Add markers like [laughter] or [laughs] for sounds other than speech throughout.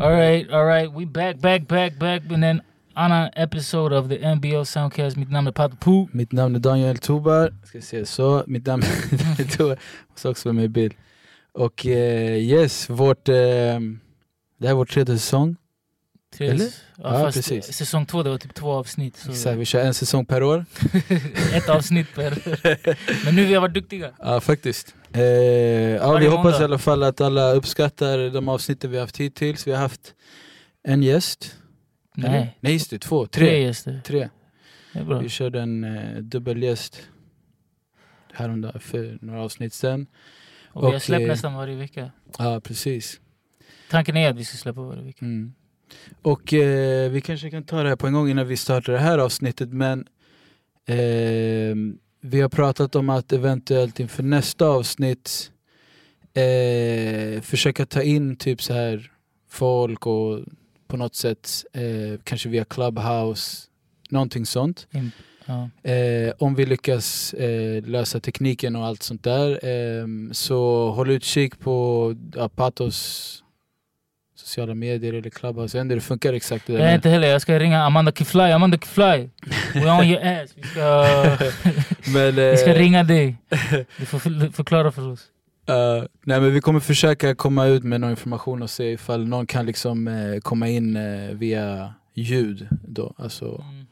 All right, all right. We back, back, back, back with an annan episode of the NBL Soundcast. Mitt namn är Pato Poo. Mitt namn är Daniel Tobar. Ska se så. Mitt namn är [laughs] Daniel Tobar. Måste också vara med i bild. Och eh, yes, vårt, eh, det här är vår tredje säsong. Eller? Ja, Ja, precis. Säsong två, det var typ två avsnitt. Så Exakt, vi kör en säsong per år. [laughs] ett avsnitt per... [laughs] Men nu vi har varit duktiga. Ja faktiskt. Eh, ja, vi hoppas i alla fall att alla uppskattar de avsnitten vi har haft hittills. Vi har haft en gäst. eller? Nej, Nej just det, två, tre tre. gäster. tre. Vi körde en eh, dubbelgäst häromdagen för några avsnitt sen. Och vi har och, släppt eh, nästan varje vecka. Ja precis. Tanken är att vi ska släppa varje vecka. Mm. Och eh, vi kanske kan ta det här på en gång innan vi startar det här avsnittet men eh, vi har pratat om att eventuellt inför nästa avsnitt eh, försöka ta in typ så här folk och på något sätt eh, kanske via Clubhouse, någonting sånt. In- Ja. Eh, om vi lyckas eh, lösa tekniken och allt sånt där eh, så håll utkik på Patos sociala medier eller Clubhouse. Jag vet inte hur det funkar exakt. Det Jag men- inte heller, jag ska ringa Amanda Kifly. Amanda Kifly! We're on your ass. Vi ska, [laughs] men, vi ska eh, ringa dig. [laughs] Du får för- förklara för oss. eh, nej, men vi kommer försöka komma ut med någon information och se ifall någon kan liksom eh, komma in eh, via ljud då. Alltså, Mm.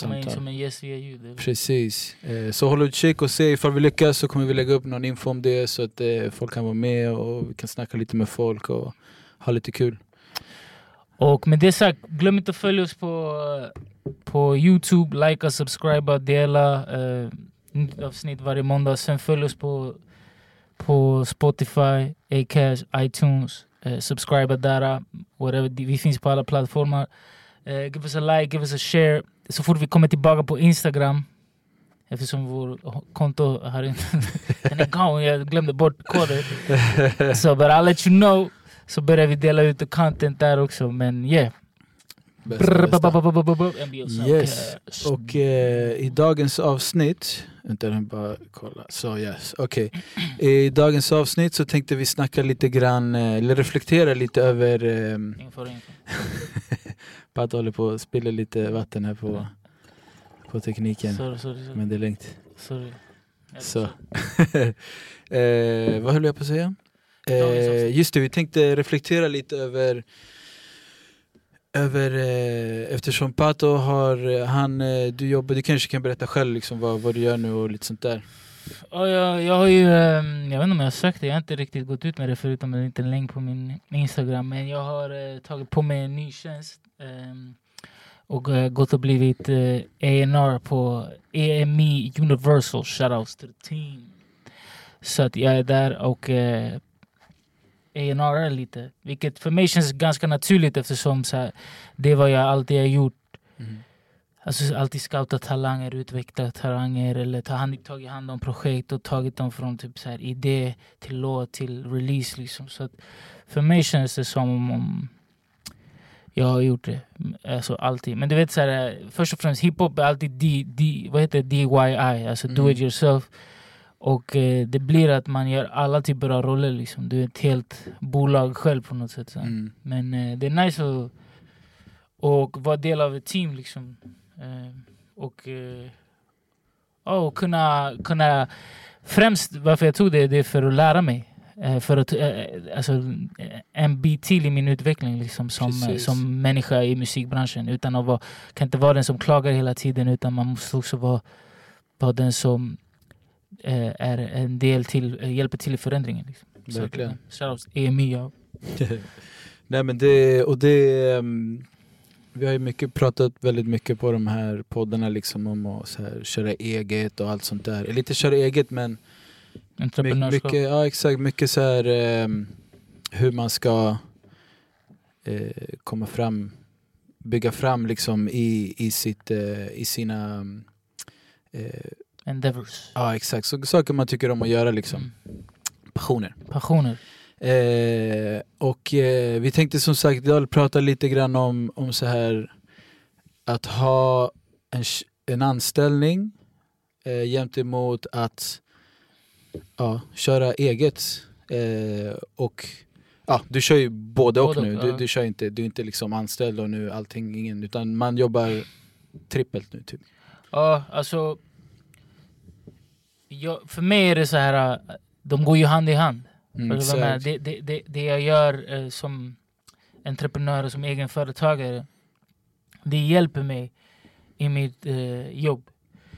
Komma in som en gäst via ljud. bra. Precis. Så håll utkik och se ifall vi lyckas så kommer vi lägga upp någon info om det så att folk kan vara med och vi kan snacka lite med folk och ha lite kul. Och med det sagt, glöm inte att följa oss på, på Youtube, likea, subscriba, dela. Eh, nytt avsnitt varje måndag. Sen följ oss på, på Spotify, Acast, iTunes. Eh, subscriba där. uh, Whatever. Vi finns på alla plattformar. Eh, give us a like, give us a share. Så fort vi kommer tillbaka på Instagram Eftersom vår konto har inte... [laughs] Den är igång, jag glömde bort koden. [laughs] Så but I'll let you know. Så börjar vi dela ut content där också. Men yeah. Bästa, bästa. Yes. Och eh, i dagens avsnitt, vänta bara kolla, så yes, okej. [clears throat] I dagens avsnitt så tänkte vi snacka lite grann, eh, eller reflektera lite över, eh, Inför, inför. [laughs] Pat håller på att spilla lite vatten här på, på tekniken. Sorry, sorry. sorry. Men det är lugnt. sorry. Så. [laughs] eh, vad höll jag på att säga? Eh, just det, vi tänkte reflektera lite över över, eh, eftersom Pato har, eh, han, eh, du jobbar, du kanske kan berätta själv liksom vad, vad du gör nu och lite sånt där. Ja, jag, jag har ju, ehm, jag vet inte om jag har sagt det, jag har inte riktigt gått ut med det förutom en liten länk på min Instagram. Men jag har eh, tagit på mig en ny tjänst ehm, och eh, gått och blivit eh, A&R på EME Universal. Shoutouts to the team. Så att jag är där och A&R lite, vilket för mig känns ganska naturligt eftersom så här, det är vad jag alltid har gjort. Alltså alltid scoutat talanger, utvecklat talanger eller ta hand, tagit hand om projekt och tagit dem från typ så här idé till låt till release. Liksom. Så för mig känns det som om jag har gjort det. Alltså alltid. Men du vet, så här, först och främst hiphop är alltid D, D, vad heter det? DIY, alltså do Mm. it yourself. Och eh, det blir att man gör alla typer av roller. Liksom. Du är ett helt bolag själv på något sätt. Mm. Men eh, det är nice att och vara del av ett team liksom. Eh, och eh, och kunna, kunna... Främst varför jag tog det, det är för att lära mig. Eh, för att, eh, alltså, en bit till i min utveckling liksom, som, Precis. som människa i musikbranschen. Utan att vara, kan inte vara den som klagar hela tiden utan man måste också vara, vara den som är en del till, eh, hjälper till i förändringen. Liksom. Verkligen. eh, Shoutouts EMI. Ja. [laughs] Nej men det, och det, ehm, vi har ju mycket, pratat väldigt mycket på de här poddarna liksom om att så här, köra eget och allt sånt där. Eller inte köra eget men Entreprenörskap. Mycket, ja exakt, mycket så här ehm, hur man ska eh, komma fram, bygga fram liksom i, i, sitt, eh, i sina, eh, Endeavors. ja exakt, så, saker man tycker om att göra liksom, Mm. passioner. Passioner. Eh, och eh, vi tänkte som sagt idag prata lite grann om, om så här att ha en, en anställning eh, jämt emot att ja, köra eget. Eh, och ja, du kör ju både och Både och, nu. Du, du, kör inte, du är inte liksom anställd och nu allting, ingen, utan man jobbar trippelt nu typ. Ja, alltså... Jag, för mig är det så här, äh, de går ju hand i hand. Mm, exakt. det, det, det, det jag gör eh, som entreprenör och som egenföretagare, det hjälper mig i mitt eh, jobb.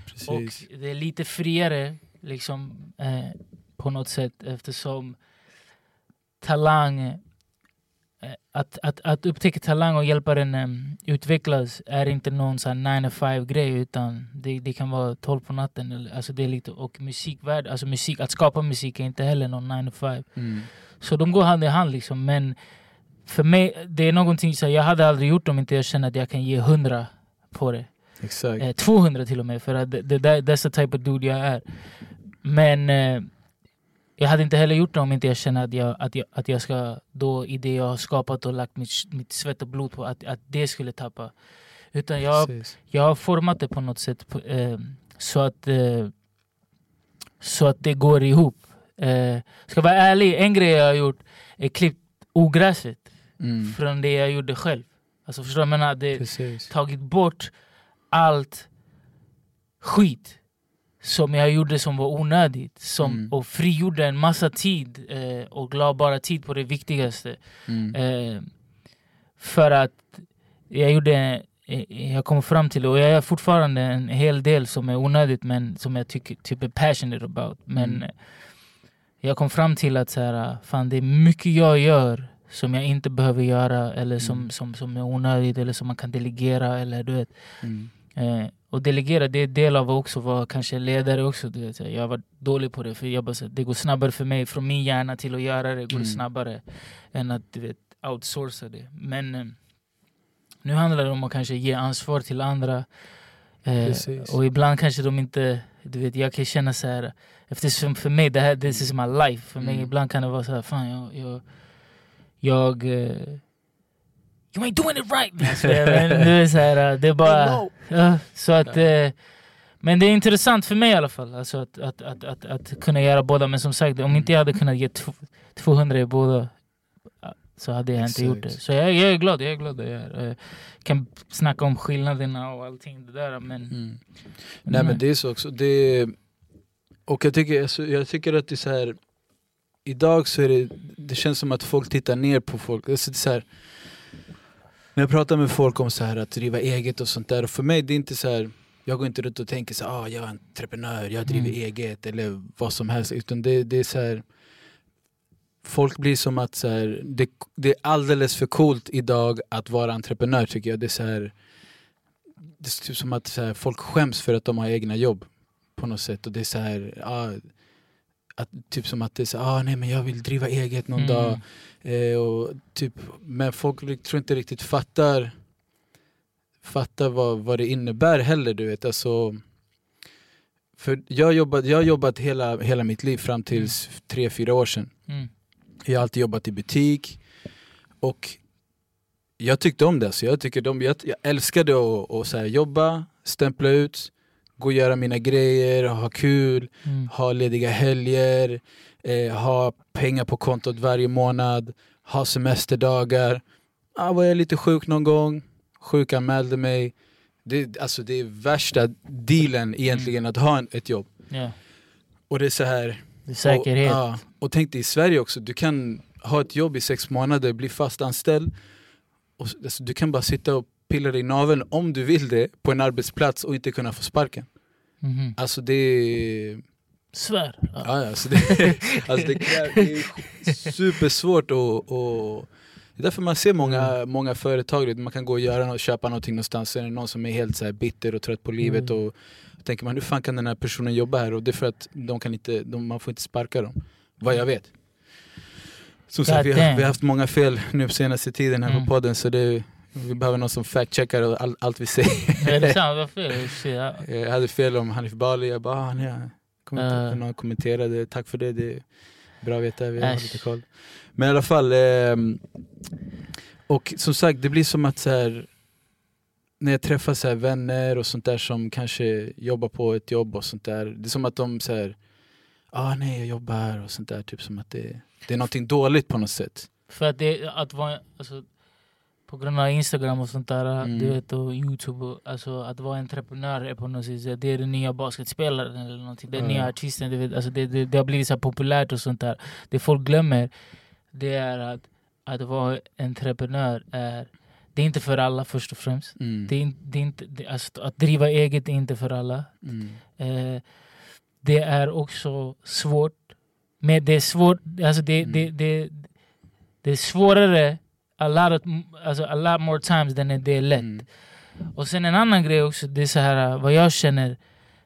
Precis. Och det är lite friare liksom, eh, på något sätt eftersom talang, att, att, att upptäcka talang och hjälpa den eh, utvecklas är inte någon sån 9 to 5 grej utan det, det kan vara 12 på natten. Eller, alltså det är lite, och musikvärld, alltså musik, att skapa musik är inte heller någon 9 to 5. Mm. Så de går hand i hand liksom. Men för mig, det är någonting så jag hade aldrig gjort om inte jag känner att jag kan ge 100 på det. Exakt. Eh, 200 till och med, för att det, det, that's the type of dude jag är. Men eh, jag hade inte heller gjort det om inte jag känner att jag, att jag, att jag ska, då i det jag har skapat och lagt mitt, mitt svett och blod på, att, att det skulle tappa. Utan jag, Precis. jag har format det på något sätt eh, så, att, eh, så att det går ihop. Eh, ska vara ärlig, en grej jag har gjort är klippt ogräset Mm. från det jag gjorde själv. Alltså förstår du jag menar? Det, Precis. tagit bort allt skit som jag gjorde som var onödigt. Som, Mm. Och frigjorde en massa tid eh, och la bara tid på det viktigaste. Mm. Eh, för att jag gjorde eh, jag kom fram till, och jag gör fortfarande en hel del som är onödigt men som jag tycker typ är passionate about. Men Mm. jag kom fram till att så här, fan, det är mycket jag gör som jag inte behöver göra eller som, Mm. som, som är onödigt eller som man kan delegera. Eller, du vet. Mm. Eh, och delegera det är del av att också vara kanske ledare också. Du vet. Jag var dålig på det för jag bara, så, det går snabbare för mig från min hjärna till att göra det. går Mm. snabbare än att du vet, outsourca det. Men eh, nu handlar det om att kanske ge ansvar till andra. Eh, och ibland kanske de inte, du vet jag kan känna så här eftersom för mig det här this is my life. För mig Mm. ibland kan det vara så här, fan jag, jag, jag eh, You ain't doing it right! Jag men det är så här, eh, det är bara... Ja, så att, eh, men det är intressant för mig i alla fall, alltså att, att, att, att, att kunna göra båda. Men som sagt, om inte jag hade kunnat ge tw- 200 i båda ja, så hade jag inte gjort det. Så jag, jag är glad, jag är glad jag. Eh, kan snacka om skillnaderna och allting det där men... Mm. Nej men det är så också. Det, och jag tycker, alltså, jag tycker att det är så här. Idag så är det, det känns som att folk tittar ner på folk. Alltså det är så här, när jag pratar med folk om så här att driva eget och sånt där, och för mig det är inte så här. Jag går inte runt och tänker så här, ah, jag är entreprenör, jag driver Mm. eget eller vad som helst. Utan det, det är så här. Folk blir som att så här, det, det är alldeles för coolt idag att vara entreprenör tycker jag. Det är så här, det är typ som att så här, folk skäms för att de har egna jobb på något sätt. Och det är så här, ja, att, typ som att det är så ah, nej men jag vill driva eget någon Mm. dag. Eh, och typ, men folk tror inte riktigt fattar fattar vad, vad det innebär heller. Du vet. Alltså, för jag har jobbat, jag jobbat hela, hela mitt liv fram till tre, fyra år sedan. Mm. Jag har alltid jobbat i butik och jag tyckte om det. Så jag, tycker de, jag, jag älskade att, att så här, jobba, stämpla ut, gå och göra mina grejer, ha kul, Mm. ha lediga helger, eh, ha pengar på kontot varje månad, ha semesterdagar. Ah, var jag lite sjuk någon gång, sjukanmälde mig. Det, alltså, det är värsta dealen egentligen att ha en, ett jobb. Ja. Och det är så här, Det är säkerhet. och, ja, och tänk dig i Sverige också, du kan ha ett jobb i sex månader, bli fast anställd. Och, alltså, du kan bara sitta och pilla dig i naveln om du vill det på en arbetsplats och inte kunna få sparken. Mhm. Alltså det är... Svär. Ja. Ja, alltså det, [laughs] alltså det, det är supersvårt att... det är därför man ser många, många företag, man kan gå och göra något, köpa någonting någonstans, så är det någon som är helt så bitter och trött på livet Mm. och tänker man hur fan kan den här personen jobba här? Och det är för att de kan inte, de, man får inte sparka dem, vad jag vet. Som sagt, vi har, vi har haft många fel nu på senaste tiden här Mm. på podden så det, vi behöver någon som fact-checkar och all, allt vi säger. [laughs] Är det sant? Vad fel? [laughs] Ja. Jag hade fel om Hanif Bali, jag bara ah, kommer inte Uh. någon kommenterade, tack för det, det är bra att veta, vi har Äsch. lite koll. Men i alla fall, ehm, och som sagt det blir som att så här, när jag träffar så vänner och sånt där som kanske jobbar på ett jobb och sånt där, det är som att de säger ah nej jag jobbar och sånt där, typ som att det, det är någonting dåligt på något sätt. För att det, att vara, alltså, på grund av Instagram och sånt där, Mm. du vet, och Youtube, alltså att vara entreprenör är på något sätt, det är den nya basketspelaren eller någonting, den Ja. nya artisten, du vet, alltså det, det, det har blivit så populärt och sånt där. Det folk glömmer, det är att, att vara entreprenör är, det är inte för alla först och främst. Mm. Det är, det är inte, det, alltså, att driva eget är inte för alla. Mm. Eh, det är också svårt. Men det är svårt, alltså det, Mm. det, det, det är svårare a lot, of, alltså a lot more times än det är lätt. Mm. Och sen en annan grej också, det är så här uh, vad jag känner,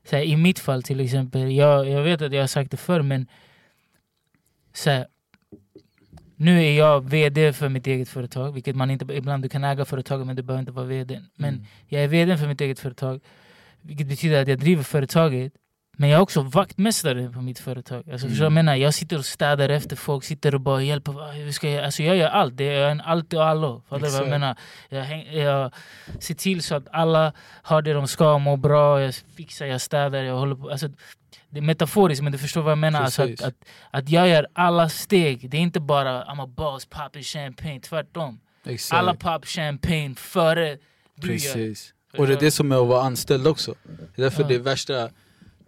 så här, i mitt fall till exempel, jag, jag vet att jag har sagt det förr men så här, nu är jag VD för mitt eget företag, vilket man inte, ibland du kan äga företaget men du behöver inte vara VD. Men Mm. jag är VD för mitt eget företag, vilket betyder att jag driver företaget. Men jag är också vaktmästare på mitt företag. Alltså, Mm. jag menar? Jag sitter och städar efter folk, sitter och bara hjälper. "Ah, Hur ska jag? Alltså, jag gör allt. Det är en allt och allo. Jag menar? Jag, häng, jag ser till så att alla har det de ska, mår bra, jag fixar, jag städar, jag håller på. Alltså, det är metaforiskt men du förstår vad jag menar. Alltså, att, att, att jag gör alla steg. Det är inte bara I'm a boss, popping champagne. Tvärtom. Exakt. Alla pop champagne före du gör. Precis. Och det är det som är att vara anställd också. Det är därför Ja. det är värsta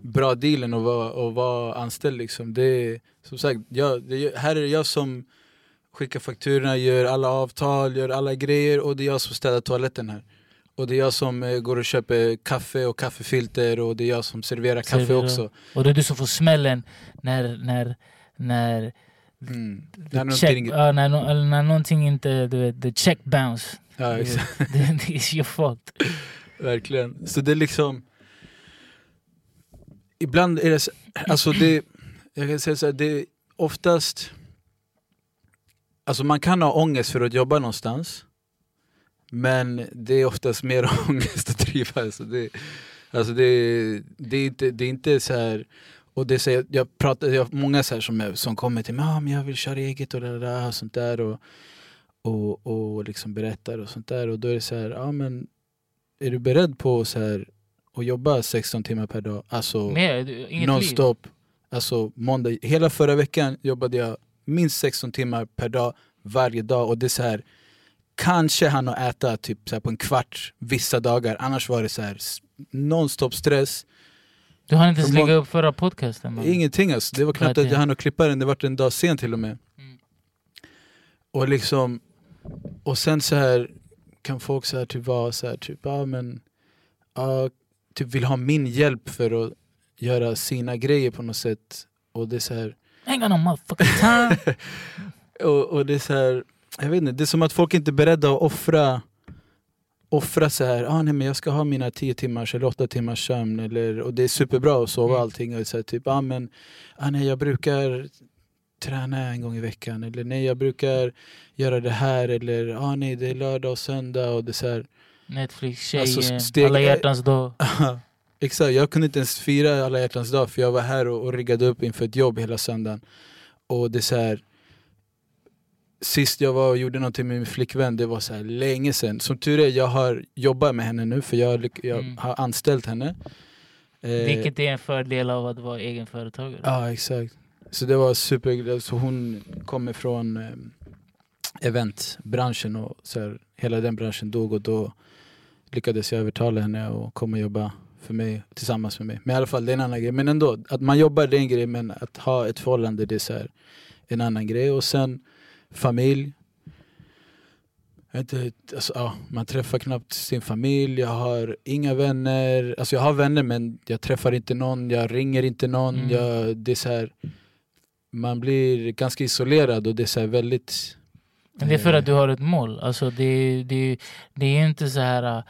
bra dealen att vara, att vara anställd liksom. Det är, som sagt, jag, det är, här är det jag som skickar fakturorna, gör alla avtal, gör alla grejer och det är jag som städar toaletten här. Och det är jag som eh, går och köper kaffe och kaffefilter och det är jag som serverar kaffe Serverar. också. Och det är du som får smällen när, när, när, Mm. Det här är check, någonting, ja, när, no- när någonting inte, du vet, the check bounce. ja, exakt. [laughs] det, det is your fault. Verkligen. Så det är liksom... Ibland är det alltså det, jag kan säga så här, det är oftast... Alltså man kan ha ångest för att jobba någonstans. Men det är oftast mer [laughs] ångest att driva. Alltså det, alltså det, det, är inte, det är inte så här... Och det säger, jag pratar, jag har många så här som, är, som kommer till mig, ah, men jag vill köra eget och det där, och sånt där. Och, och, och liksom berättar och sånt där. Och då är det så här, ja men är du beredd på så här, att jobba 16 timmar per dag? Alltså liv. nonstop. Alltså måndag. Hela förra veckan jobbade jag minst 16 timmar per dag varje dag och det är så här kanske han att äta typ så på en kvart vissa dagar annars var det så här nonstop stress. Du hann inte ens lägga upp förra podcasten. Man. Ingenting alltså. Det var knappt att jag hann att klippa den, det var en dag sen till och med. Mm. Och liksom, och sen så här kan folk så här typ vara så här typ, ja men, ja, typ vill ha min hjälp för att göra sina grejer på något sätt. Och det är så här, got no motherfucking time. [laughs] och, och det är så här, jag vet inte, det är som att folk inte är beredda att offra offra så här, ah, nej men jag ska ha mina 10 timmars eller 8 timmars sömn eller, och det är superbra att sova Mm. allting och så här, typ, ah, men ah, nej jag brukar träna en gång i veckan eller nej jag brukar göra det här eller ah, nej det är lördag och söndag och det så här, Netflix, tjej, Alltså, eh, steg- alla hjärtans dag. [laughs] Exakt, jag kunde inte ens fira alla hjärtans dag för jag var här och, och riggade upp inför ett jobb hela söndagen. Och det är så här. Sist jag var och gjorde någonting med min flickvän, det var så här länge sedan. Som tur är, jag har jobbat med henne nu för jag, jag Mm. har anställt henne. Eh, Vilket är en fördel av att vara egenföretagare. Ja, exakt. Så det var super, så hon kommer från eh, eventbranschen och så här, hela den branschen dog och då lyckades jag övertala henne att komma och jobba för mig, tillsammans med mig. Men i alla fall, det är en annan grej. Men ändå, att man jobbar det är en grej men att ha ett förhållande det är så här, en annan grej. Och sen familj. Inte, alltså, ja, man träffar knappt sin familj, jag har inga vänner. Alltså jag har vänner men jag träffar inte någon, jag ringer inte någon. Mm. Jag, det är så här, man blir ganska isolerad och det är så väldigt... Men det är för eh, att du har ett mål. Alltså det, det, det är inte så här... äh,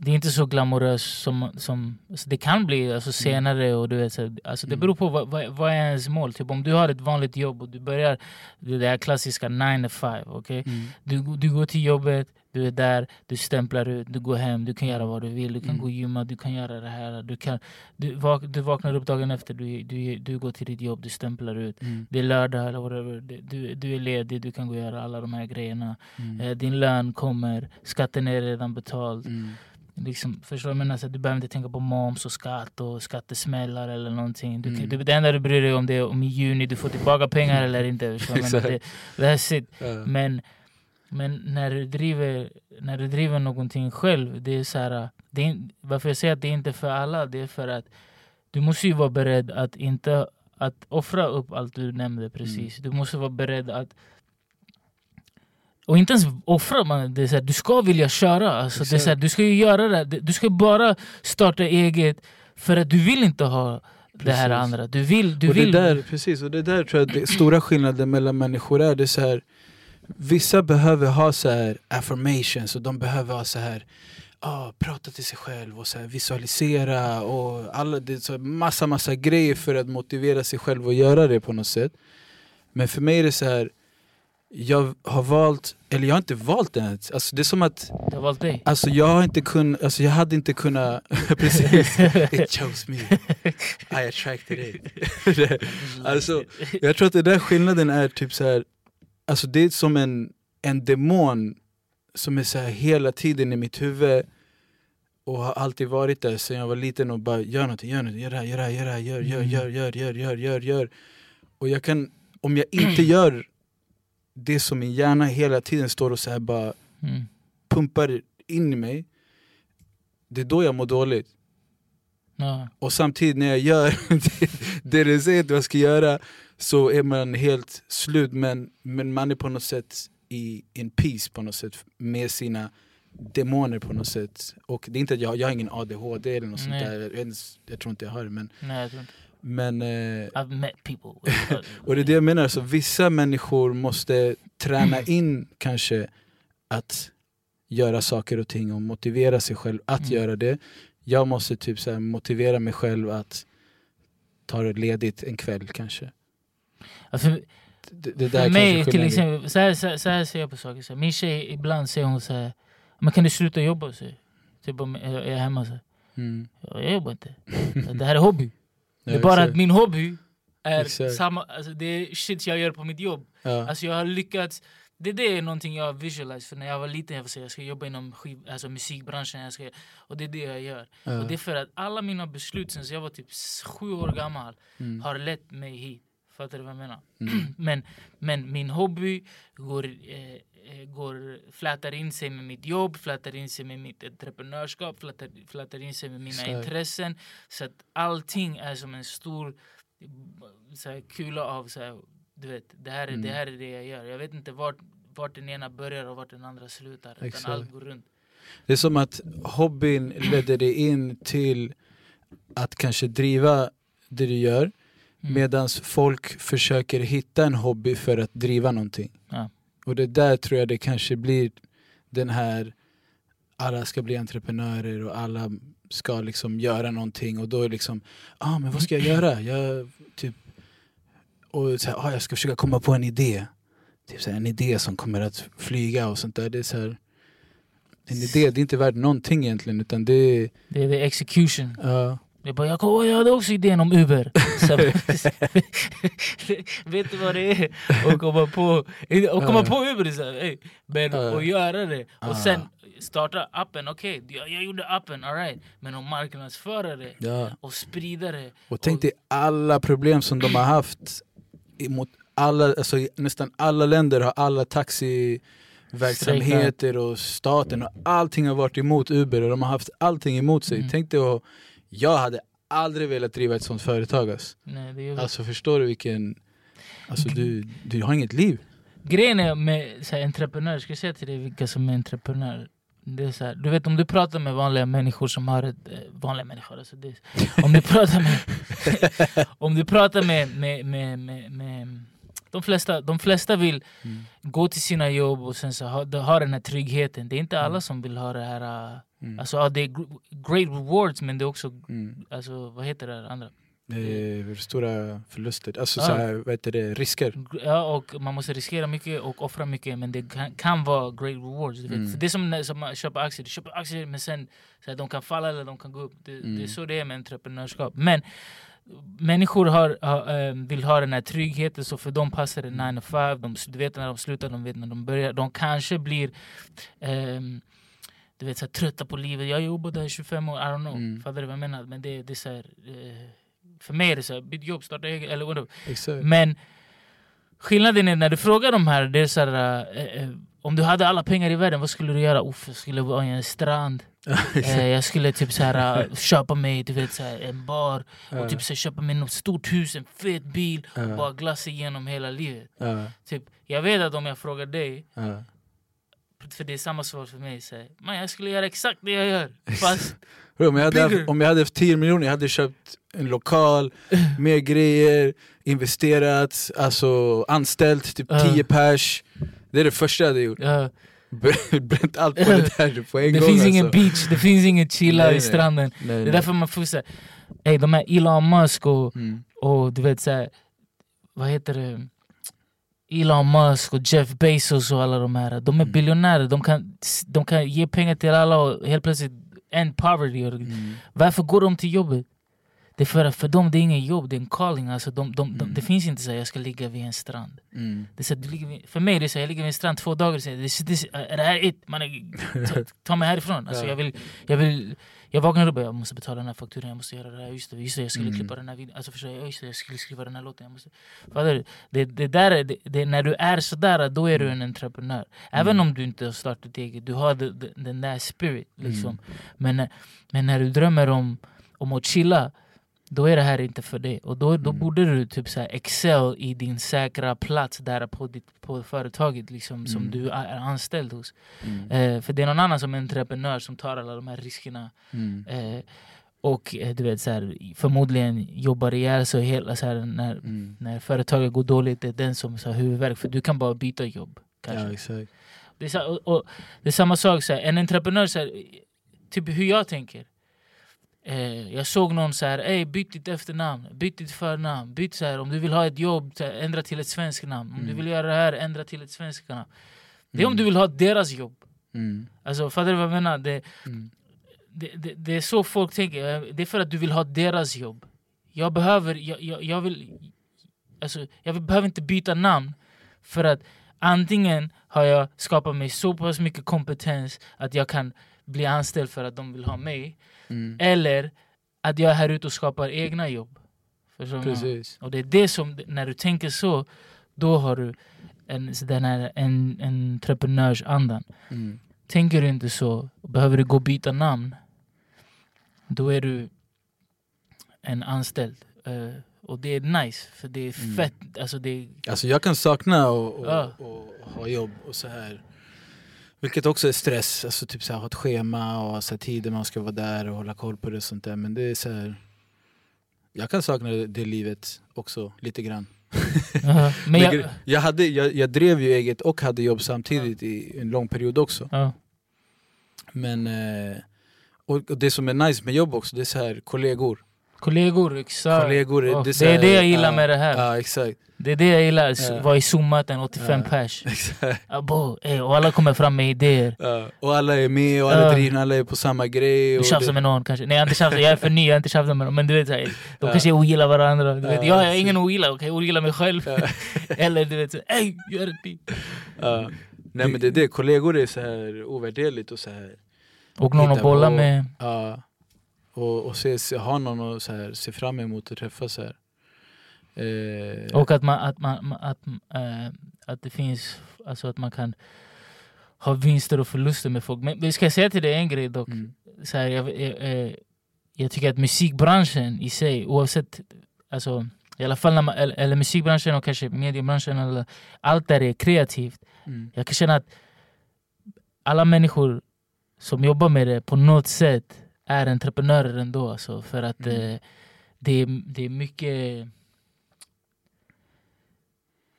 Det är inte så glamoröst som, som alltså det kan bli alltså senare. Och du vet, så, alltså det Mm. beror på vad, vad, vad är ens mål. Typ om du har ett vanligt jobb och du börjar det här klassiska 9 to 5. Okay? Mm. Du, du går till jobbet, du är där, du stämplar ut, du går hem, du kan göra vad du vill, du kan Mm. gå och gymma, du kan göra det här. Du, kan, du, vak, du vaknar upp dagen efter, du, du, du går till ditt jobb, du stämplar ut. Mm. Det är lördag eller whatever, du, du är ledig, du kan gå och göra alla de här grejerna. Mm. Eh, din lön kommer, skatten är redan betald. Mm. Liksom, förstår du? vad jag menar? Så att du behöver inte tänka på moms och skatt och skattesmällar eller någonting. Du, Mm. du, det enda du bryr dig om det är om i juni du får tillbaka pengar eller inte. Förstår du? menar? det, that's it. Ja. Men, men när, du driver, när du driver någonting själv, det är så här, det är, varför jag säger att det är inte för alla, det är för att du måste ju vara beredd att inte att offra upp allt du nämnde precis. Du måste vara beredd att och inte ens offra, man, det är så här, du ska vilja köra. Alltså, det är så här, du ska ju göra det, du ska bara starta eget för att du vill inte ha det här andra. Du vill, du och vill det där, precis, och det där tror jag det stora skillnaden mellan människor är. Det är så här, vissa behöver ha så här affirmations och de behöver ha så här ah, prata till sig själv och så visualisera och alla, det så massa massa grejer för att motivera sig själv att göra det på något sätt. Men för mig är det så här jag har valt, eller jag har inte valt det ens. Alltså det är som att, Du har valt dig. alltså jag har inte kunnat, alltså jag hade inte kunnat, [laughs] precis, it chose me, [laughs] I attracted it. [laughs] alltså, jag tror att den där skillnaden är typ så här. Alltså det är som en, en demon som är så här hela tiden i mitt huvud och har alltid varit där sen jag var liten och bara gör någonting, gör någonting, gör det här, gör det här, gör det här, gör, gör, Mm. gör, gör, gör, gör, gör, gör. Och jag kan, om jag inte [clears throat] gör det som min hjärna hela tiden står och så bara Mm. pumpar in i mig, det är då jag mår dåligt. Ja. Och samtidigt när jag gör [laughs] det, det det säger att jag ska göra så är man helt slut men, men man är på något sätt i en peace på något sätt med sina demoner på något sätt. Och det är inte att jag, jag har ingen ADHD eller något sånt Nej. där, jag, jag tror inte jag har det men, Nej, men eh, I've met people. [laughs] och det är det jag menar, så vissa människor måste träna [clears throat] in kanske att göra saker och ting och motivera sig själv att Mm. göra det. Jag måste typ så motivera mig själv att ta det ledigt en kväll kanske. Alltså, Det, det där för kanske mig till exempel, så här, så, här, så här ser jag på saker. Så här, min tjej, ibland säger hon så här, men kan du sluta jobba? Så, typ om jag är hemma så. Mm. "Ja, Jag jobbar inte. Det här är hobby. [laughs] Det är Ja, bara exakt. att min hobby är Exakt. samma, alltså det är shit jag gör på mitt jobb. ja. Alltså jag har lyckats, det, det är någonting jag har visualiserat för när jag var liten jag så här, jag ska jobba inom skiv, alltså musikbranschen jag ska, och det är det jag gör. ja. Och det är för att alla mina beslut sen jag var typ sju år gammal Mm. har lett mig hit. Fattar du vad jag menar? Mm. [clears throat] Men, men min hobby går, eh, eh, går, flätar in sig med mitt jobb, flätar in sig med mitt entreprenörskap, flätar, flätar in sig med mina Exakt. intressen. Så att allting är som en stor så här, kula av så här, du vet, det här, är, Mm. det här är det jag gör. Jag vet inte vart, vart den ena börjar och vart den andra slutar. Utan Exakt. allt går runt. Det är som att hobbyn ledde dig in till att kanske driva det du gör Mm. medan folk försöker hitta en hobby för att driva någonting. Ja. Och det där tror jag det kanske blir den här alla ska bli entreprenörer och alla ska liksom göra någonting och då är liksom, ah men vad ska jag göra? Jag, typ, och så här, ah, jag ska försöka komma på en idé. Typ så här, en idé som kommer att flyga och sånt där. Det är så här, en idé, det är inte värt någonting egentligen utan det är, Det är the execution. ja, Jag bara, jag, kom, jag hade också idén om Uber. [laughs] Så, [laughs] vet du vad det är? Att komma på, att komma på Uber, så här, men att göra det. Och sen starta appen, okej, jag, jag gjorde appen, alright. Men att marknadsföra det ja. och sprida det. Och tänk dig alla problem som de har haft mot alla, alltså nästan alla länder har alla taxiverksamheter och staten och allting har varit emot Uber och de har haft allting emot sig. Mm. Tänk dig att, jag hade aldrig velat driva ett sånt företag alltså. Nej, det är Alltså förstår du vilken, alltså du, du har inget liv. Grejen är med så här, entreprenörer, ska jag säga till dig vilka som är entreprenörer? Det är så här, du vet om du pratar med vanliga människor som har ett... Eh, vanliga människor, alltså det, om du pratar med... [laughs] om du pratar med, med, med, med, med de, flesta, de flesta vill Mm. gå till sina jobb och sen så ha, de har den här tryggheten. Det är inte alla Mm. som vill ha det här... eh, Mm. Alltså, ja, det är gr- great rewards men det är också... Mm. Alltså, vad heter det andra? Det är stora förluster, alltså Ja. så här, vad heter det, risker. Ja, och man måste riskera mycket och offra mycket men det kan, kan vara great rewards. Mm. Det är som som man köper aktier, du köper aktier men sen så här, de kan falla eller de kan gå upp. Det, det är Mm. så det är med entreprenörskap. Men människor har, har, eh, vill ha den här tryggheten så för dem passar det 9 to 5. De, du vet när de slutar, de vet när de börjar. De kanske blir ehm, du vet, så här, trötta på livet. Jag har jobbat där i 25 år, I don't know. Mm. Fattar du vad jag menar? Men det, det är så här, eh, för mig är det så här, byt jobb, starta eget, eller whatever. Exakt. Men skillnaden är när du frågar de här, det är så här, eh, eh, om du hade alla pengar i världen, vad skulle du göra? Uff, jag skulle vara en strand. [laughs] Eh, jag skulle typ så här, eh, köpa mig du vet, så här, en bar och typ så här, köpa mig något stort hus, en fet bil och bara glassa igenom hela livet. Ja, Typ, jag vet att om jag frågar dig. För det är samma svar för mig, så här, man, jag skulle göra exakt det jag gör. Fast Bro, om, jag hade haft, om jag hade haft 10 miljoner, jag hade köpt en lokal, [laughs] mer grejer, investerat, alltså anställt typ Ja. 10 pers. Det är det första jag hade gjort. ja, [laughs] Bränt allt på det där på en [laughs] det gång finns ingen alltså. beach, det finns ingen chilla Nej, i nej. stranden. Nej, Det är nej. därför man får säga, ey, de här Elon Musk och Mm. och du vet såhär, vad heter det? Elon Musk och Jeff Bezos och alla de här, de är Mm. biljonärer, de kan, de kan ge pengar till alla och helt plötsligt end poverty. Mm. Varför går de till jobbet? Det är för att för dem det är ingen jobb, det är en calling. Alltså de, de, de, Mm. det finns inte så jag ska ligga vid en strand. Mm. Det är så vid, för mig är det så jag ligger vid en strand två dagar och säger det, det, är det här it? Man är, [laughs] ta, ta mig härifrån. Alltså, Ja. jag, vill, jag, vill, jag vaknar upp och jag måste betala den här fakturan, jag måste göra det här, just det, just det jag skulle Mm. klippa den här videon, alltså förstår jag, just det, jag skulle skriva den här låten. Jag måste, fattar du? Det, det där är, det, det, när du är sådär, då är du en entreprenör. Även Mm. om du inte har startat eget, du har den där spirit. Liksom. Mm. Men, men när du drömmer om, om att chilla, då är det här inte för dig. Och då, då Mm. borde du typ så excel i din säkra plats där på, ditt, på företaget liksom, som Mm. du är anställd hos. Mm. Eh, för det är någon annan som är entreprenör som tar alla de här riskerna. Mm. Eh, och eh, du vet, så här, förmodligen jobbar ihjäl sig hela så här, när, Mm. när företaget går dåligt. Det är den som har huvudvärk. För du kan bara byta jobb. Kanske. Ja, exakt. Det är, och, och, det är samma sak, så här, en entreprenör, så här, typ hur jag tänker. Eh, jag såg någon så här, Ey, byt ditt efternamn, byt ditt förnamn, byt så här, om du vill ha ett jobb, ändra till ett svenskt namn. Om du Mm. vill göra det här, ändra till ett svenskt namn. Det är om Mm. du vill ha deras jobb. Mm. Alltså, fattar du vad jag menar? Det, Mm. det, det, det är så folk tänker, det är för att du vill ha deras jobb. Jag behöver, jag, jag, jag vill, alltså, jag vill, behöver inte byta namn för att antingen har jag skapat mig så pass mycket kompetens att jag kan bli anställd för att de vill ha mig, Mm. eller att jag är här ute och skapar egna jobb. Precis. Och det är det som, när du tänker så, då har du en, den här en, entreprenörsandan. Mm. Tänker du inte så, behöver du gå och byta namn, då är du en anställd. Eh, och det är nice, för det är Mm. fett. Alltså det är, Alltså jag kan sakna att Ja. och ha jobb och så här. Vilket också är stress, alltså typ så här, ha ett schema och så här, tider man ska vara där och hålla koll på det och sånt där. Men det är så här. Jag kan sakna det, det livet också lite grann. [laughs] Ja, men jag, jag, hade, jag, jag drev ju eget och hade jobb samtidigt i en lång period också. ja, Men eh, och, och det som är nice med jobb också, det är så här kollegor. Kollegor, exakt. kollegor Ja, det, är det är det jag gillar ja, med det här. Ja exakt. Det är det jag gillar, Ja. vara i Zoom-möten, 85 Ja. pers. Abo, ey, och alla kommer fram med idéer. Ja, och alla är med och alla Ja. drivna, alla är på samma grej. Du tjafsar det- med någon kanske. Nej jag inte tjafsat, jag är för ny, jag har inte tjafsat med någon. Men du vet, här, de kanske ogillar varandra. Du vet, Ja, jag precis. ingen ogillar, okej? Jag ogillar mig själv. [laughs] Eller du vet, ey, gör beat. Ja. Nej men det är det, kollegor är så här ovärderligt och så här. Och någon att bolla med. Ja. Och, och se, se, ha någon att så här, se fram emot att träffa så här. Eh, Och att, man, att, man, att, äh, att det finns, alltså att man kan ha vinster och förluster med folk. Men, men ska säga till dig en grej dock? mm, Så här, jag, jag, eh, jag tycker att musikbranschen i sig, oavsett, alltså, i alla fall man, eller, eller musikbranschen och kanske mediebranschen, eller, allt där är kreativt. mm, Jag kan känna att alla människor som jobbar med det på något sätt är entreprenörer ändå. Alltså, för att Mm. eh, det, är, det är mycket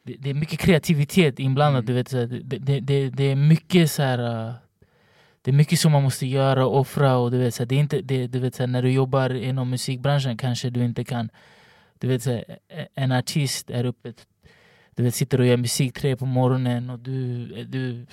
det, det är mycket kreativitet inblandat. Mm. Du vet, så det, det, det, det är mycket så här... uh, Det är mycket som man måste göra och offra. Och du vet, så här, det är inte, det, du vet, så när du jobbar inom musikbranschen kanske du inte kan... Du vet, så en artist är uppe du vet, sitter och gör musik tre på morgonen och du, du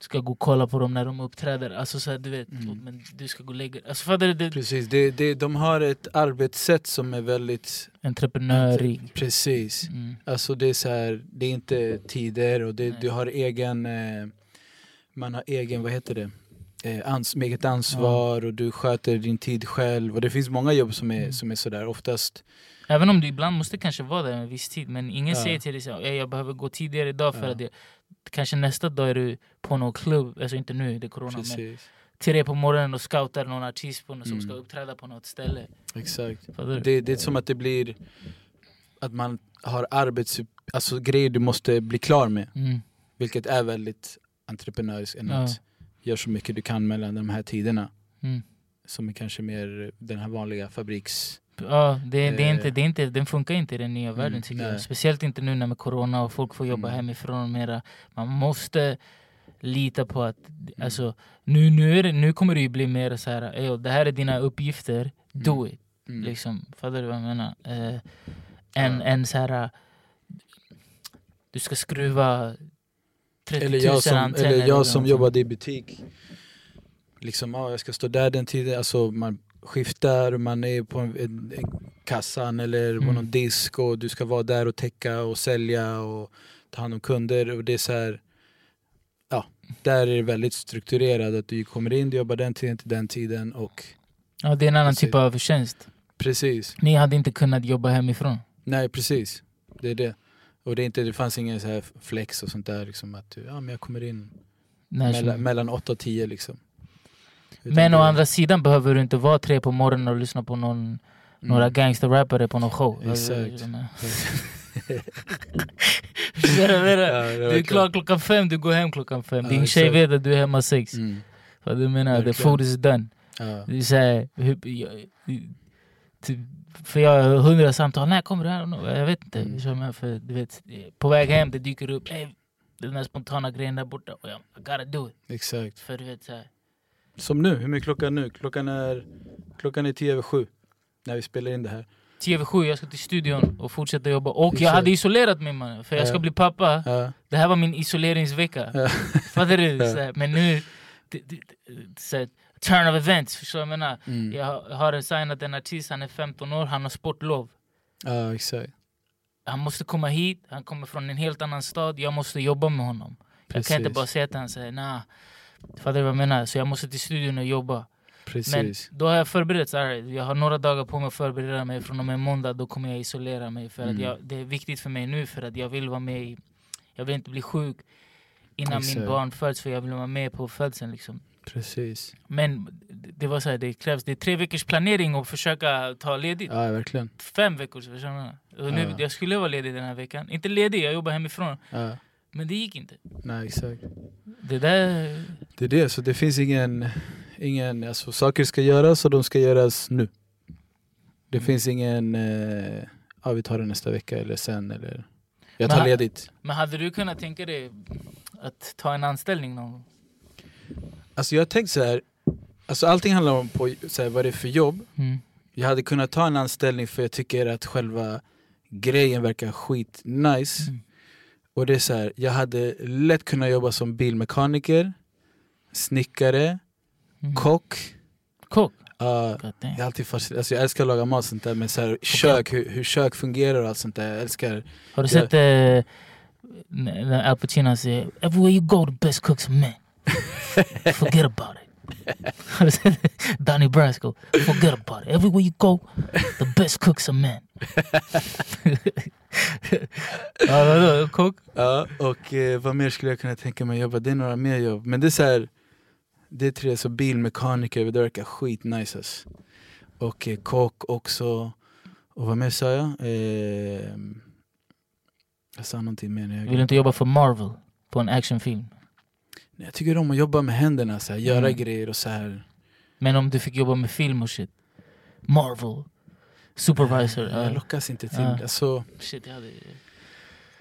ska gå och kolla på dem när de uppträder. Alltså så här, du vet, Mm. men du ska gå och lägga alltså, fattar du? Det, precis, det, det, de har ett arbetssätt som är väldigt... entreprenörig. Precis. Mm. Alltså det är så här, det är inte tider och det, du har egen... Eh, man har egen, vad heter det? eh, ans eget ansvar och du sköter din tid själv. Och det finns många jobb som är, Mm. som är sådär. Oftast, Även om du ibland måste kanske vara där en viss tid men ingen Ja. säger till dig "Ey, jag behöver gå tidigare idag för Ja. att jag, kanske nästa dag är du på någon klubb, alltså inte nu, det är corona men precis. tre på morgonen och scoutar någon artist på, som Mm. ska uppträda på något ställe. Exakt. Det, det är som att det blir att man har arbets... Alltså grejer du måste bli klar med. Mm. Vilket är väldigt entreprenöriskt än Ja. att göra så mycket du kan mellan de här tiderna. Mm. Som är kanske mer den här vanliga fabriks... Ja, det, det, är Eh. inte, det är inte, den funkar inte i den nya världen Mm, tycker jag. Speciellt inte nu när med corona och folk får jobba Mm. hemifrån mera. Man måste lita på att, alltså, nu, nu, det, nu kommer det ju bli mer så här, "Ey, det här är dina uppgifter, do it. Mm. Liksom, fattar du vad jag menar? Eh, en, en så här, du ska skruva 30 000 Eller jag som, antenner eller jag som jobbade i butik. Liksom, ja, jag ska stå där den tiden. Alltså, man skiftar, man är på en, en, en kassan eller på Mm. någon disk och du ska vara där och täcka och sälja och ta hand om kunder. Och det är så här, ja, där är det väldigt strukturerat. Att du kommer in, du jobbar den tiden till den tiden och Ja, det är en annan Precis. typ av tjänst. precis. Ni hade inte kunnat jobba hemifrån. Nej precis, det är det. Och det, är inte, det fanns ingen så här flex och sånt där. Liksom, att ja, men jag kommer in som- mellan, mellan 8 och 10 liksom. Men å andra sidan behöver du inte vara tre på morgonen och lyssna på någon, Mm. några gangsterrappare på någon show. Exakt. [laughs] [laughs] Jag menar? Ja, det är Du är verkligen- klar klockan fem, du går hem klockan fem. Ja, Din tjej exakt. vet att du är hemma sex. Mm. Du menar? The food is done. Ja. Det är så här, typ, för jag har hundra samtal, när kommer du här? Jag vet inte. Mm. För, du vet, på väg hem det dyker upp "Ey, den där spontana grejen där borta. Och jag, I gotta do it. Exakt. För du vet så här, Som nu, hur mycket klockan nu? Klockan är, klockan är tio över sju. När vi spelar in det här. 10 över 7, jag ska till studion och fortsätta jobba. Och jag hade isolerat mig mannen, för jag ska bli pappa. Ja. Det här var min isoleringsvecka. Ja. [laughs] Fattar du? Ja. Men nu, det, det, turn of events, förstår jag menar? Mm. Jag har- signat en artist, han är 15 år, han har sportlov. ja, exakt. Han måste komma hit, han kommer från en helt annan stad, jag måste jobba med honom. Jag kan inte Precis. bara säga till honom såhär, nah. Fattar du vad jag menar? Så jag måste till studion och jobba. Men Precis. då har jag förberett, här, jag har några dagar på mig att förbereda mig. Från och med måndag då kommer jag isolera mig. För att Mm. jag, det är viktigt för mig nu för att jag vill vara med i, Jag vill inte bli sjuk innan min Exakt. barn föds för jag vill vara med på födseln. Liksom. Precis. Men det var så här, det krävs det är tre veckors planering och försöka ta ledigt. Ja, verkligen. Fem veckor. Så förstår du? Ja. Jag skulle vara ledig den här veckan. Inte ledig, jag jobbar hemifrån. Ja. Men det gick inte. Nej, exakt. Det där... Det är det, så det finns ingen... ingen alltså, saker ska göras och de ska göras nu. Det Mm. finns ingen... Eh, ja, vi tar det nästa vecka eller sen eller... Jag Men tar ha- ledigt. Men hade du kunnat tänka dig att ta en anställning någon gång? Alltså jag har tänkt så här. Alltså allting handlar om på, så här, vad det är för jobb. Mm. Jag hade kunnat ta en anställning för jag tycker att själva grejen verkar skit nice. Mm. Och det är så här, jag hade lätt kunnat jobba som bilmekaniker, snickare, Mm. kock. Kock? Uh, jag, alltid fascinerad. alltså jag älskar att laga mat och sånt där, men så här, kök, hur, hur kök fungerar och allt sånt där. Jag älskar Har du sett eh, när Al Pacino säger Everywhere you go the best cooks are men. [laughs] Forget about it. [laughs] Donnie Brasco? Forget about it. Everywhere you go the best cooks are men. [laughs] ja, vadå? Kock? Ja, och eh, vad mer skulle jag kunna tänka mig jobba? Det är några mer jobb. Men det är så här, det är tre, så bilmekaniker, det verkar skitnice ass. Och eh, kock också. Och vad mer sa jag? Eh, jag sa någonting mer. jag- Vill du inte jobba för Marvel på en actionfilm? Jag tycker om att jobba med händerna, så här, göra Mm. grejer och så här. Men om du fick jobba med film och shit? Marvel? Supervisor? Jag ja. lockas inte till. Ja. Alltså, Shit, jag hade...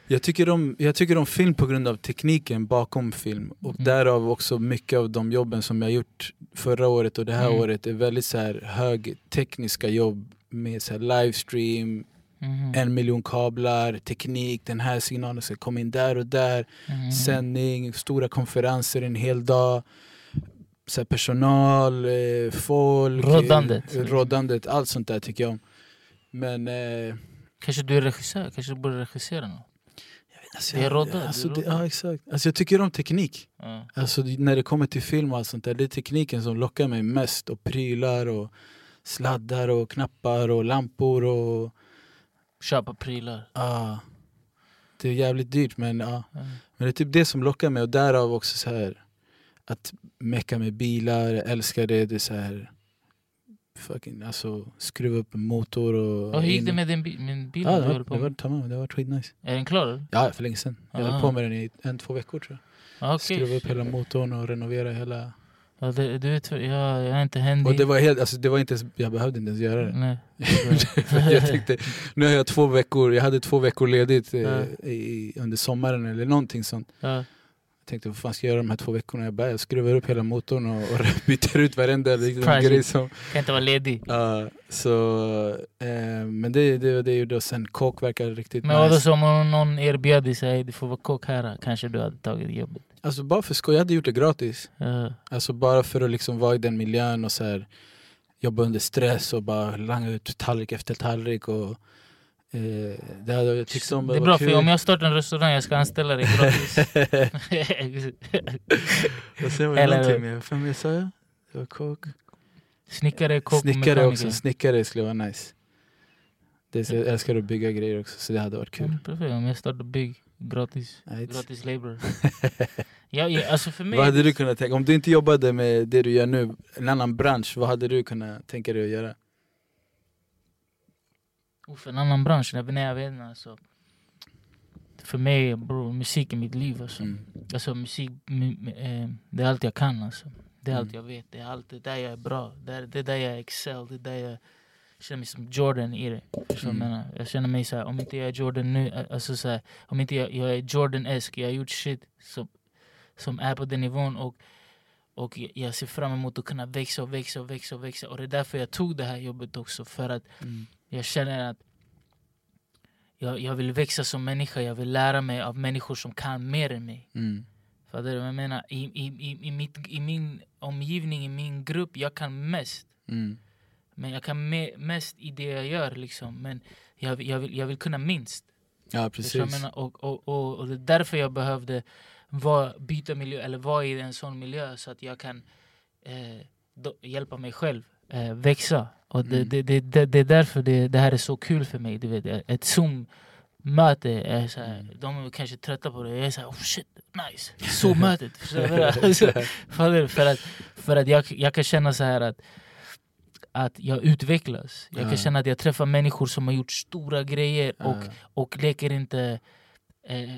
jag, tycker om, jag tycker om film på grund av tekniken bakom film. Och Mm. därav också mycket av de jobben som jag gjort förra året och det här Mm. året är väldigt så här högtekniska jobb med så här livestream, Mhm. en miljon kablar, teknik, den här signalen ska komma in där och där, Mhm. sändning, stora konferenser en hel dag, så här personal, eh, folk, Roddandet. eh, roddandet, allt sånt där tycker jag om. Men eh, Kanske du är regissör? Kanske du borde regissera något? Alltså, Det är är Alltså, det, ja, exakt. Alltså, jag tycker om teknik. Ja. Alltså, när det kommer till film och allt sånt där, det är tekniken som lockar mig mest. Och prylar och sladdar och knappar och lampor och... Köpa prylar. Ah, det är jävligt dyrt men ja. Ja. Men det är typ det som lockar mig och därav också så här att mecka med bilar, jag älskar det. Det är så här fucking, alltså skruva upp en motor och... Och hur gick det med din bil? Min bil Ja, det var, på det var, tamam, det var skitnice. Är den klar? Ja, för länge sedan. Jag höll Ah. på med den i en, två veckor tror jag. Ja, okej. Skruva upp hela motorn och renovera hela... Ja, det, du vet, jag, jag är inte händig. Och det var helt, alltså det var inte ens, jag behövde inte ens göra det. Nej. [laughs] Jag tänkte, nu har jag två veckor, jag hade två veckor ledigt eh, Ja. i, under sommaren eller någonting sånt. Ja. Jag tänkte vad fan ska jag göra de här två veckorna? Jag, bara, jag skruvar upp hela motorn och, och [laughs] byter ut varenda liksom, grej som... Kan inte vara ledig. Ja, så, eh, men det, det var det jag gjorde och sen kåk verkar riktigt Men vadå nice. som om någon erbjöd dig du får vara kock här, kanske du hade tagit jobbet? Alltså bara för skoj, jag hade gjort det gratis. Ja. Alltså bara för att liksom vara i den miljön och så här, jobba under stress och bara langa ut tallrik efter tallrik. Och, eh, det hade jag tyckt om. Det är bra för kul. om jag startar en restaurang jag ska anställa dig gratis. [laughs] och sen var det Eller- någonting mer. Vem jag sa jag? Det var kock. Snickare, kock Snickare också. Snickare skulle vara nice. Det är jag älskar att bygga grejer också så det hade varit kul. Mm, perfekt, om jag startar bygg gratis. Right. Gratis labor. [laughs] ja, ja, alltså för mig... Vad hade du kunnat tänka, om du inte jobbade med det du gör nu, en annan bransch, vad hade du kunnat tänka dig att göra? Uff, en annan bransch, nej, nej jag vet inte alltså. För mig, bro, musik är mitt liv alltså. Mm. Alltså musik, eh, det är allt jag kan alltså. Det är allt Mm. jag vet, det är allt det där jag är bra. Det är, det är där jag excel, det är där jag känner mig som Jordan i det. Förstår Mm. menar? Jag känner mig såhär, om inte jag är Jordan nu, eh, alltså såhär, om inte jag, jag är Jordan-esk, jag har gjort shit som, som är på den nivån och, och jag- jag ser fram emot att kunna växa och växa och växa och växa. Och det är därför jag tog det här jobbet också, för att Mm. jag känner att jag, jag vill växa som människa, jag vill lära mig av människor som kan mer än mig. Mm. Fattar du vad jag menar? I, i, i, i, mitt, I min omgivning, i min grupp, jag kan mest. Mm. Men jag kan me, mest i det jag gör liksom. Men jag, jag, vill, jag vill kunna minst. Ja precis. Och, och, och, och det är därför jag behövde vara, byta miljö, eller vara i en sån miljö så att jag kan eh, då, hjälpa mig själv eh, växa. Och det, Mm. det, det, det, det är därför det, det här är så kul för mig. Du vet, ett Zoom-möte, är så här, Mm. de är kanske trötta på det. Jag är såhär, oh shit, nice. [laughs] Zoom-mötet. Förstår du vad jag menar? Så- Fattar du? För att, för att jag, jag kan känna så här att, att jag utvecklas. Jag kan känna att jag träffar människor som har gjort stora grejer och, och leker inte eh,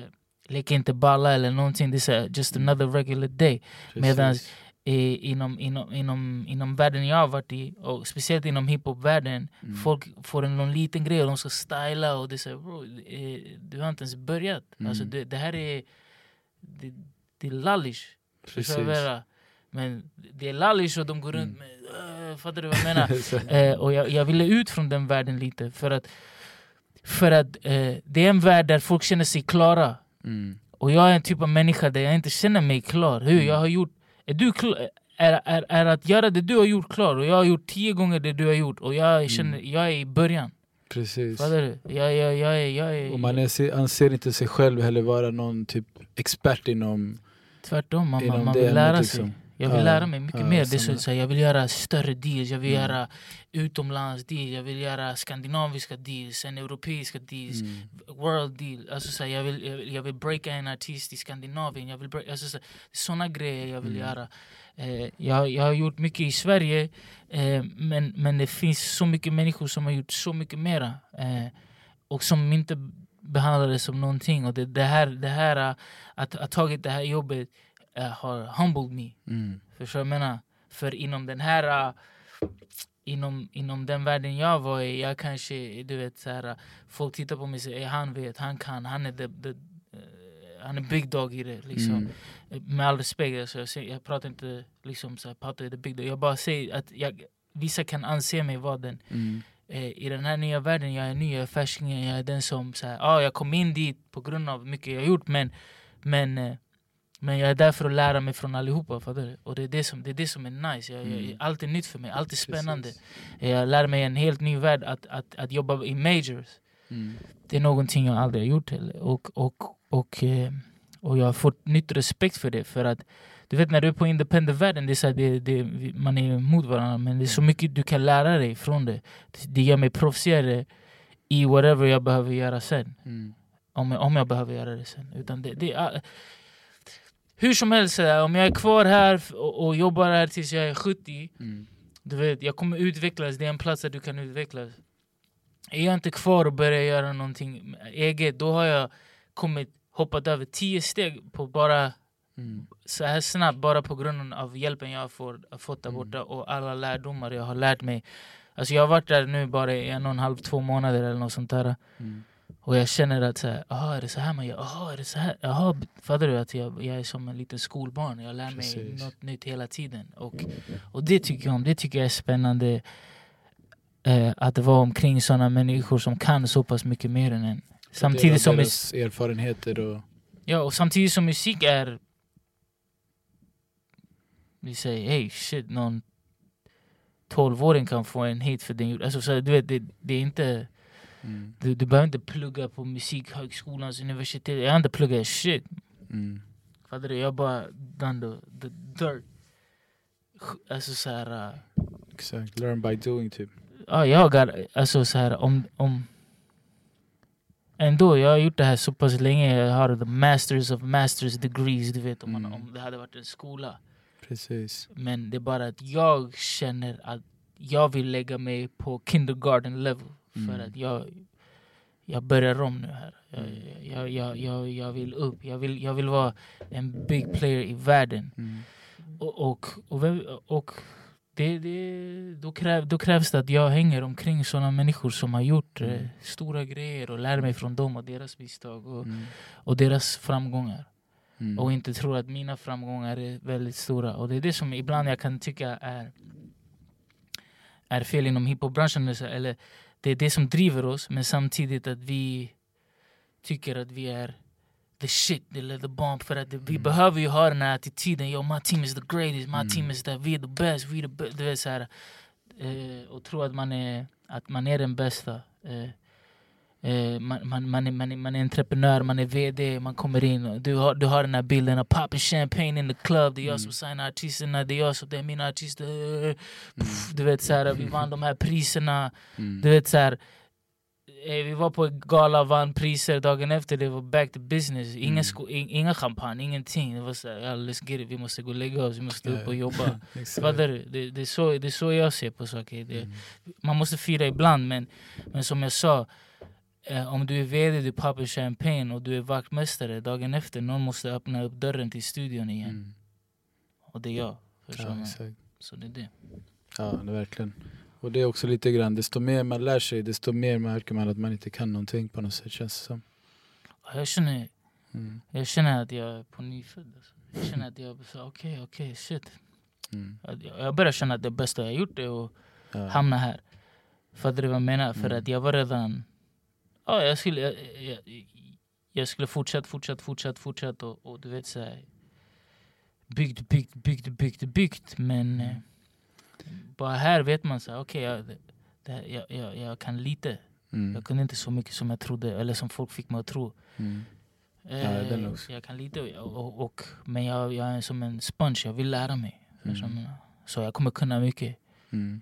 leker inte balla eller någonting. Det är just another regular day. Medan eh, inom, inom, inom, inom världen jag har varit i, och speciellt inom hiphop-världen, Mm. folk får en någon liten grej och de ska styla och det är så här, bro, eh, du har inte ens börjat. Mm. Alltså det, det här är det, det är lallish. Precis. Men det är lallish och de går runt Mm. med, uh, fattar du vad jag menar? [laughs] Eh, och jag, jag ville ut från den världen lite för att, för att eh, det är en värld där folk känner sig klara. Mm. Och jag är en typ av människa där jag inte känner mig klar. Hur? Mm. Jag har gjort... Är, du klar, är, är, är att göra det du har gjort klar och jag har gjort tio gånger det du har gjort och jag känner jag är i början. Precis. Fattar du? Jag, jag, jag, jag är... Och man är, anser inte sig själv heller vara någon typ expert inom, Tvärtom, man, inom man, man vill lära sig. Liksom. Jag vill lära mig mycket mer. Det är så, jag vill göra större deals, jag vill Mm. göra utomlands deals, jag vill göra skandinaviska deals, sen europeiska deals, Mm. world deal. Alltså, så jag, vill, jag, vill, jag vill breaka en artist i Skandinavien. Jag vill break, alltså, så, såna grejer jag vill Mm. göra. Eh, jag, jag har gjort mycket i Sverige, eh, men, men det finns så mycket människor som har gjort så mycket mera. Eh, och som inte behandlar det som någonting. Och det, det här, det här eh, att ha tagit det här jobbet eh, har humbled me. Mm. Förstår du vad jag menar? För inom den här uh, inom, inom den världen jag var i, jag kanske, du vet så här, uh, folk tittar på mig och säger "Eh, han vet, han kan, han är the, the, eh, han är big dog i det liksom. Mm. Eh, Med all respekt, alltså, jag, jag pratar inte liksom så här, pratar i the big dog. Jag bara säger att jag, vissa kan anse mig vara den. Mm. Eh, I den här nya världen, jag är ny, jag är färskingen, jag är den som så här, ah, jag kom in dit på grund av mycket jag gjort men, men eh, men jag är där för att lära mig från allihopa. Fattar du? Och det är det som, det är, det som är nice. Jag, jag, Mm. allt är nytt för mig, allt är spännande. Precis. Jag lär mig en helt ny värld att, att, att jobba i majors. Mm. Det är någonting jag aldrig har gjort heller. Och, och, och, eh, och jag har fått nytt respekt för det. För att du vet när du är på independent-världen, det är så det, det, man är emot varandra men det är så mycket du kan lära dig från det. Det gör mig proffsigare i whatever jag behöver göra sen. Mm. Om jag, om jag behöver göra det sen. Utan det, det är, hur som helst, om jag är kvar här och, jobbar här tills jag är 70 Mm. du vet, jag kommer utvecklas, det är en plats där du kan utvecklas. Är jag inte kvar och börjar göra någonting eget, då har jag kommit, hoppat över tio steg på bara Mm. så här snabbt, bara på grund av hjälpen jag har fått där Mm. borta och alla lärdomar jag har lärt mig. Alltså jag har varit där nu bara en och en halv, två månader eller något sånt där. Mm. Och jag känner att så här, aha, är det så här man gör? Aha, är det så här? Jaha, fattar du att jag, jag är som en liten skolbarn? Jag lär mig Precis. något nytt hela tiden. Och, och det tycker jag om. Det tycker jag är spännande. Eh, att vara omkring sådana människor som kan så pass mycket mer än en. Samtidigt som, deras erfarenheter och... ja, och samtidigt som musik är... Vi säger, hey shit, någon 12-åring kan få en hit för den. Alltså, så, du vet, det, det är inte... Mm. Du, du behöver inte plugga på musikhögskolans universitet. Jag har inte pluggat shit. Mm. Fattar du? Jag bara done the, the dirt. Alltså såhär... Uh, Exakt, learn by doing typ. ja, jag har... Alltså såhär om... om Ändå, jag har gjort det här så pass länge. Jag har the masters of masters degrees. Du vet om, man, Mm. om det hade varit en skola. Precis. Men det är bara att jag känner att jag vill lägga mig på kindergarten level. För Mm. att jag, jag börjar om nu här. Jag, Mm. jag, jag, jag, jag vill upp. Jag vill, jag vill vara en big player i världen. Mm. Och, och, och, det, det, då, kräv, då krävs det att jag hänger omkring sådana människor som har gjort eh, Mm. stora grejer och lär mig från dem och deras misstag och, Mm. och deras framgångar. Mm. Och inte tror att mina framgångar är väldigt stora. Och det är det som ibland jag kan tycka är, är fel inom hiphopbranschen. Eller det är det som driver oss, men samtidigt att vi tycker att vi är the shit, eller the bomb. För att vi Mm. behöver ju ha den här attityden. Yo, my team is the greatest, my Mm. team is that, vi är the best, vi är the best. Du vet, så här, eh, och tro att man är, att man är den bästa. Eh, man, man, man, är, man, är, man är entreprenör, man är VD, man kommer in och du har, du har den här bilden av popping champagne in the club, det är jag Mm. som signar artisterna, det är jag som, det är mina artister. Mm. Pff, Du vet såhär, vi vann de här priserna. Mm. Du vet såhär, eh, vi var på gala, vann priser, dagen efter det var back to business. Ingen Mm. sko, in, inga champagne, ingenting. Det var såhär, let's get it, vi måste gå och lägga oss, vi måste upp och jobba. [laughs] Exakt. Fattar du? Det, det, är så, det är så jag ser på saker. Det, man måste fira ibland men, men som jag sa eh, om du är VD, du poppar champagne och du är vaktmästare dagen efter någon måste öppna upp dörren till studion igen. Mm. Och det är jag. Förstår Ja. Så det är det. Ja, det är verkligen. Och det är också lite grann, desto mer man lär sig, desto mer märker man att man inte kan någonting på något sätt känns det som. Ja, Jag känner, Mm. jag känner att jag är på nyfödd. Alltså. Jag känner att jag okej, okej, shit. Mm. Jag- börjar känna att det bästa jag gjort är att Ja. hamna här. Fattar du vad jag menar? För Mm. att jag var redan... Ja, jag skulle, jag, jag, jag skulle fortsätta, fortsätta, fortsätta, fortsätta och, och du vet så här, Byggt, byggt, byggt, byggt, byggt. Men eh, bara här vet man så här, okej, jag, det, här- jag, jag, jag kan lite. Mm. Jag kunde inte så mycket som jag trodde, eller som folk fick mig att tro. Mm. Eh, också. jag kan lite, och, och, och, men jag, jag är som en sponge, jag vill lära mig. Mm. Så jag kommer kunna mycket. Mm.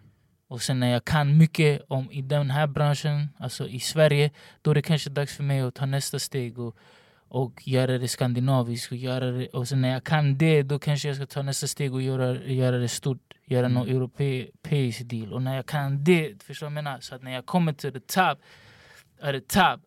Och sen när jag kan mycket om i den här branschen, alltså i Sverige, då är det kanske dags för mig att ta nästa steg och, och göra det skandinaviskt. Och, göra det, och sen när jag kan det, då kanske jag ska ta nästa steg och göra, göra det stort, göra någon Mm. europeisk deal. Och när jag kan det, förstår du vad jag menar? Så att när jag kommer till the top, at the top,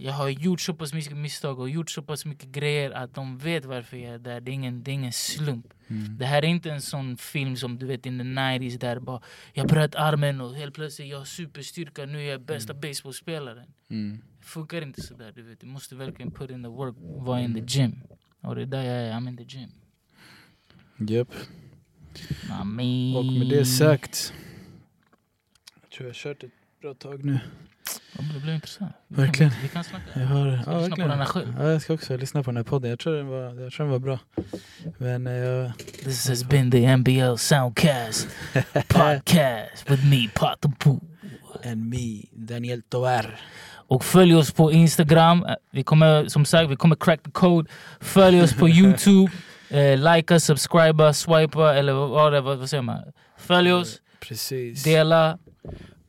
jag har gjort så pass mycket misstag och gjort så pass mycket grejer att de vet varför jag är där. Det är ingen, det är ingen slump. Mm. Det här är inte en sån film som du vet in the 90s där bara jag bröt armen och helt plötsligt jag har superstyrka, nu är jag bästa baseballspelaren. Mm. Det funkar inte sådär, du vet. Du måste verkligen put in the work, vara in the gym. Och det är där jag är, I'm in the gym. Japp. Mean... Och med det sagt, jag tror jag har kört ett bra tag nu. Ja, det blir intressant. Vi Verkligen. Kan, vi kan snacka. Jag har, Ska ja, lyssna på den här själv. Ja, jag ska också lyssna på den här podden. Jag tror den var, jag tror den var bra. Men eh, jag, This has been the NBL Soundcast [laughs] podcast with me, Patapu. and me, Daniel Tovar. Och följ oss på Instagram. Vi kommer som sagt vi kommer crack the code. Följ oss på [laughs] Youtube. Eh, likea, subscriba, swipa eller vad, vad, vad säger man? Följ oss, Precis. dela.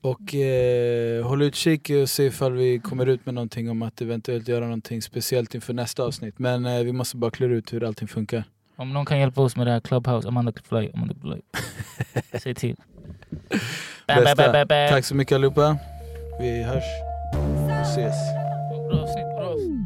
Och eh, håll utkik och se ifall vi kommer ut med någonting om att eventuellt göra någonting speciellt inför nästa avsnitt. Men eh, vi måste bara klura ut hur allting funkar. Om någon kan hjälpa oss med det här Clubhouse, Amanda Fly, Amanda Fly. [laughs] Säg till. Bam, bam, bam. Tack så mycket allihopa. Vi hörs och ses. Bra avsnitt.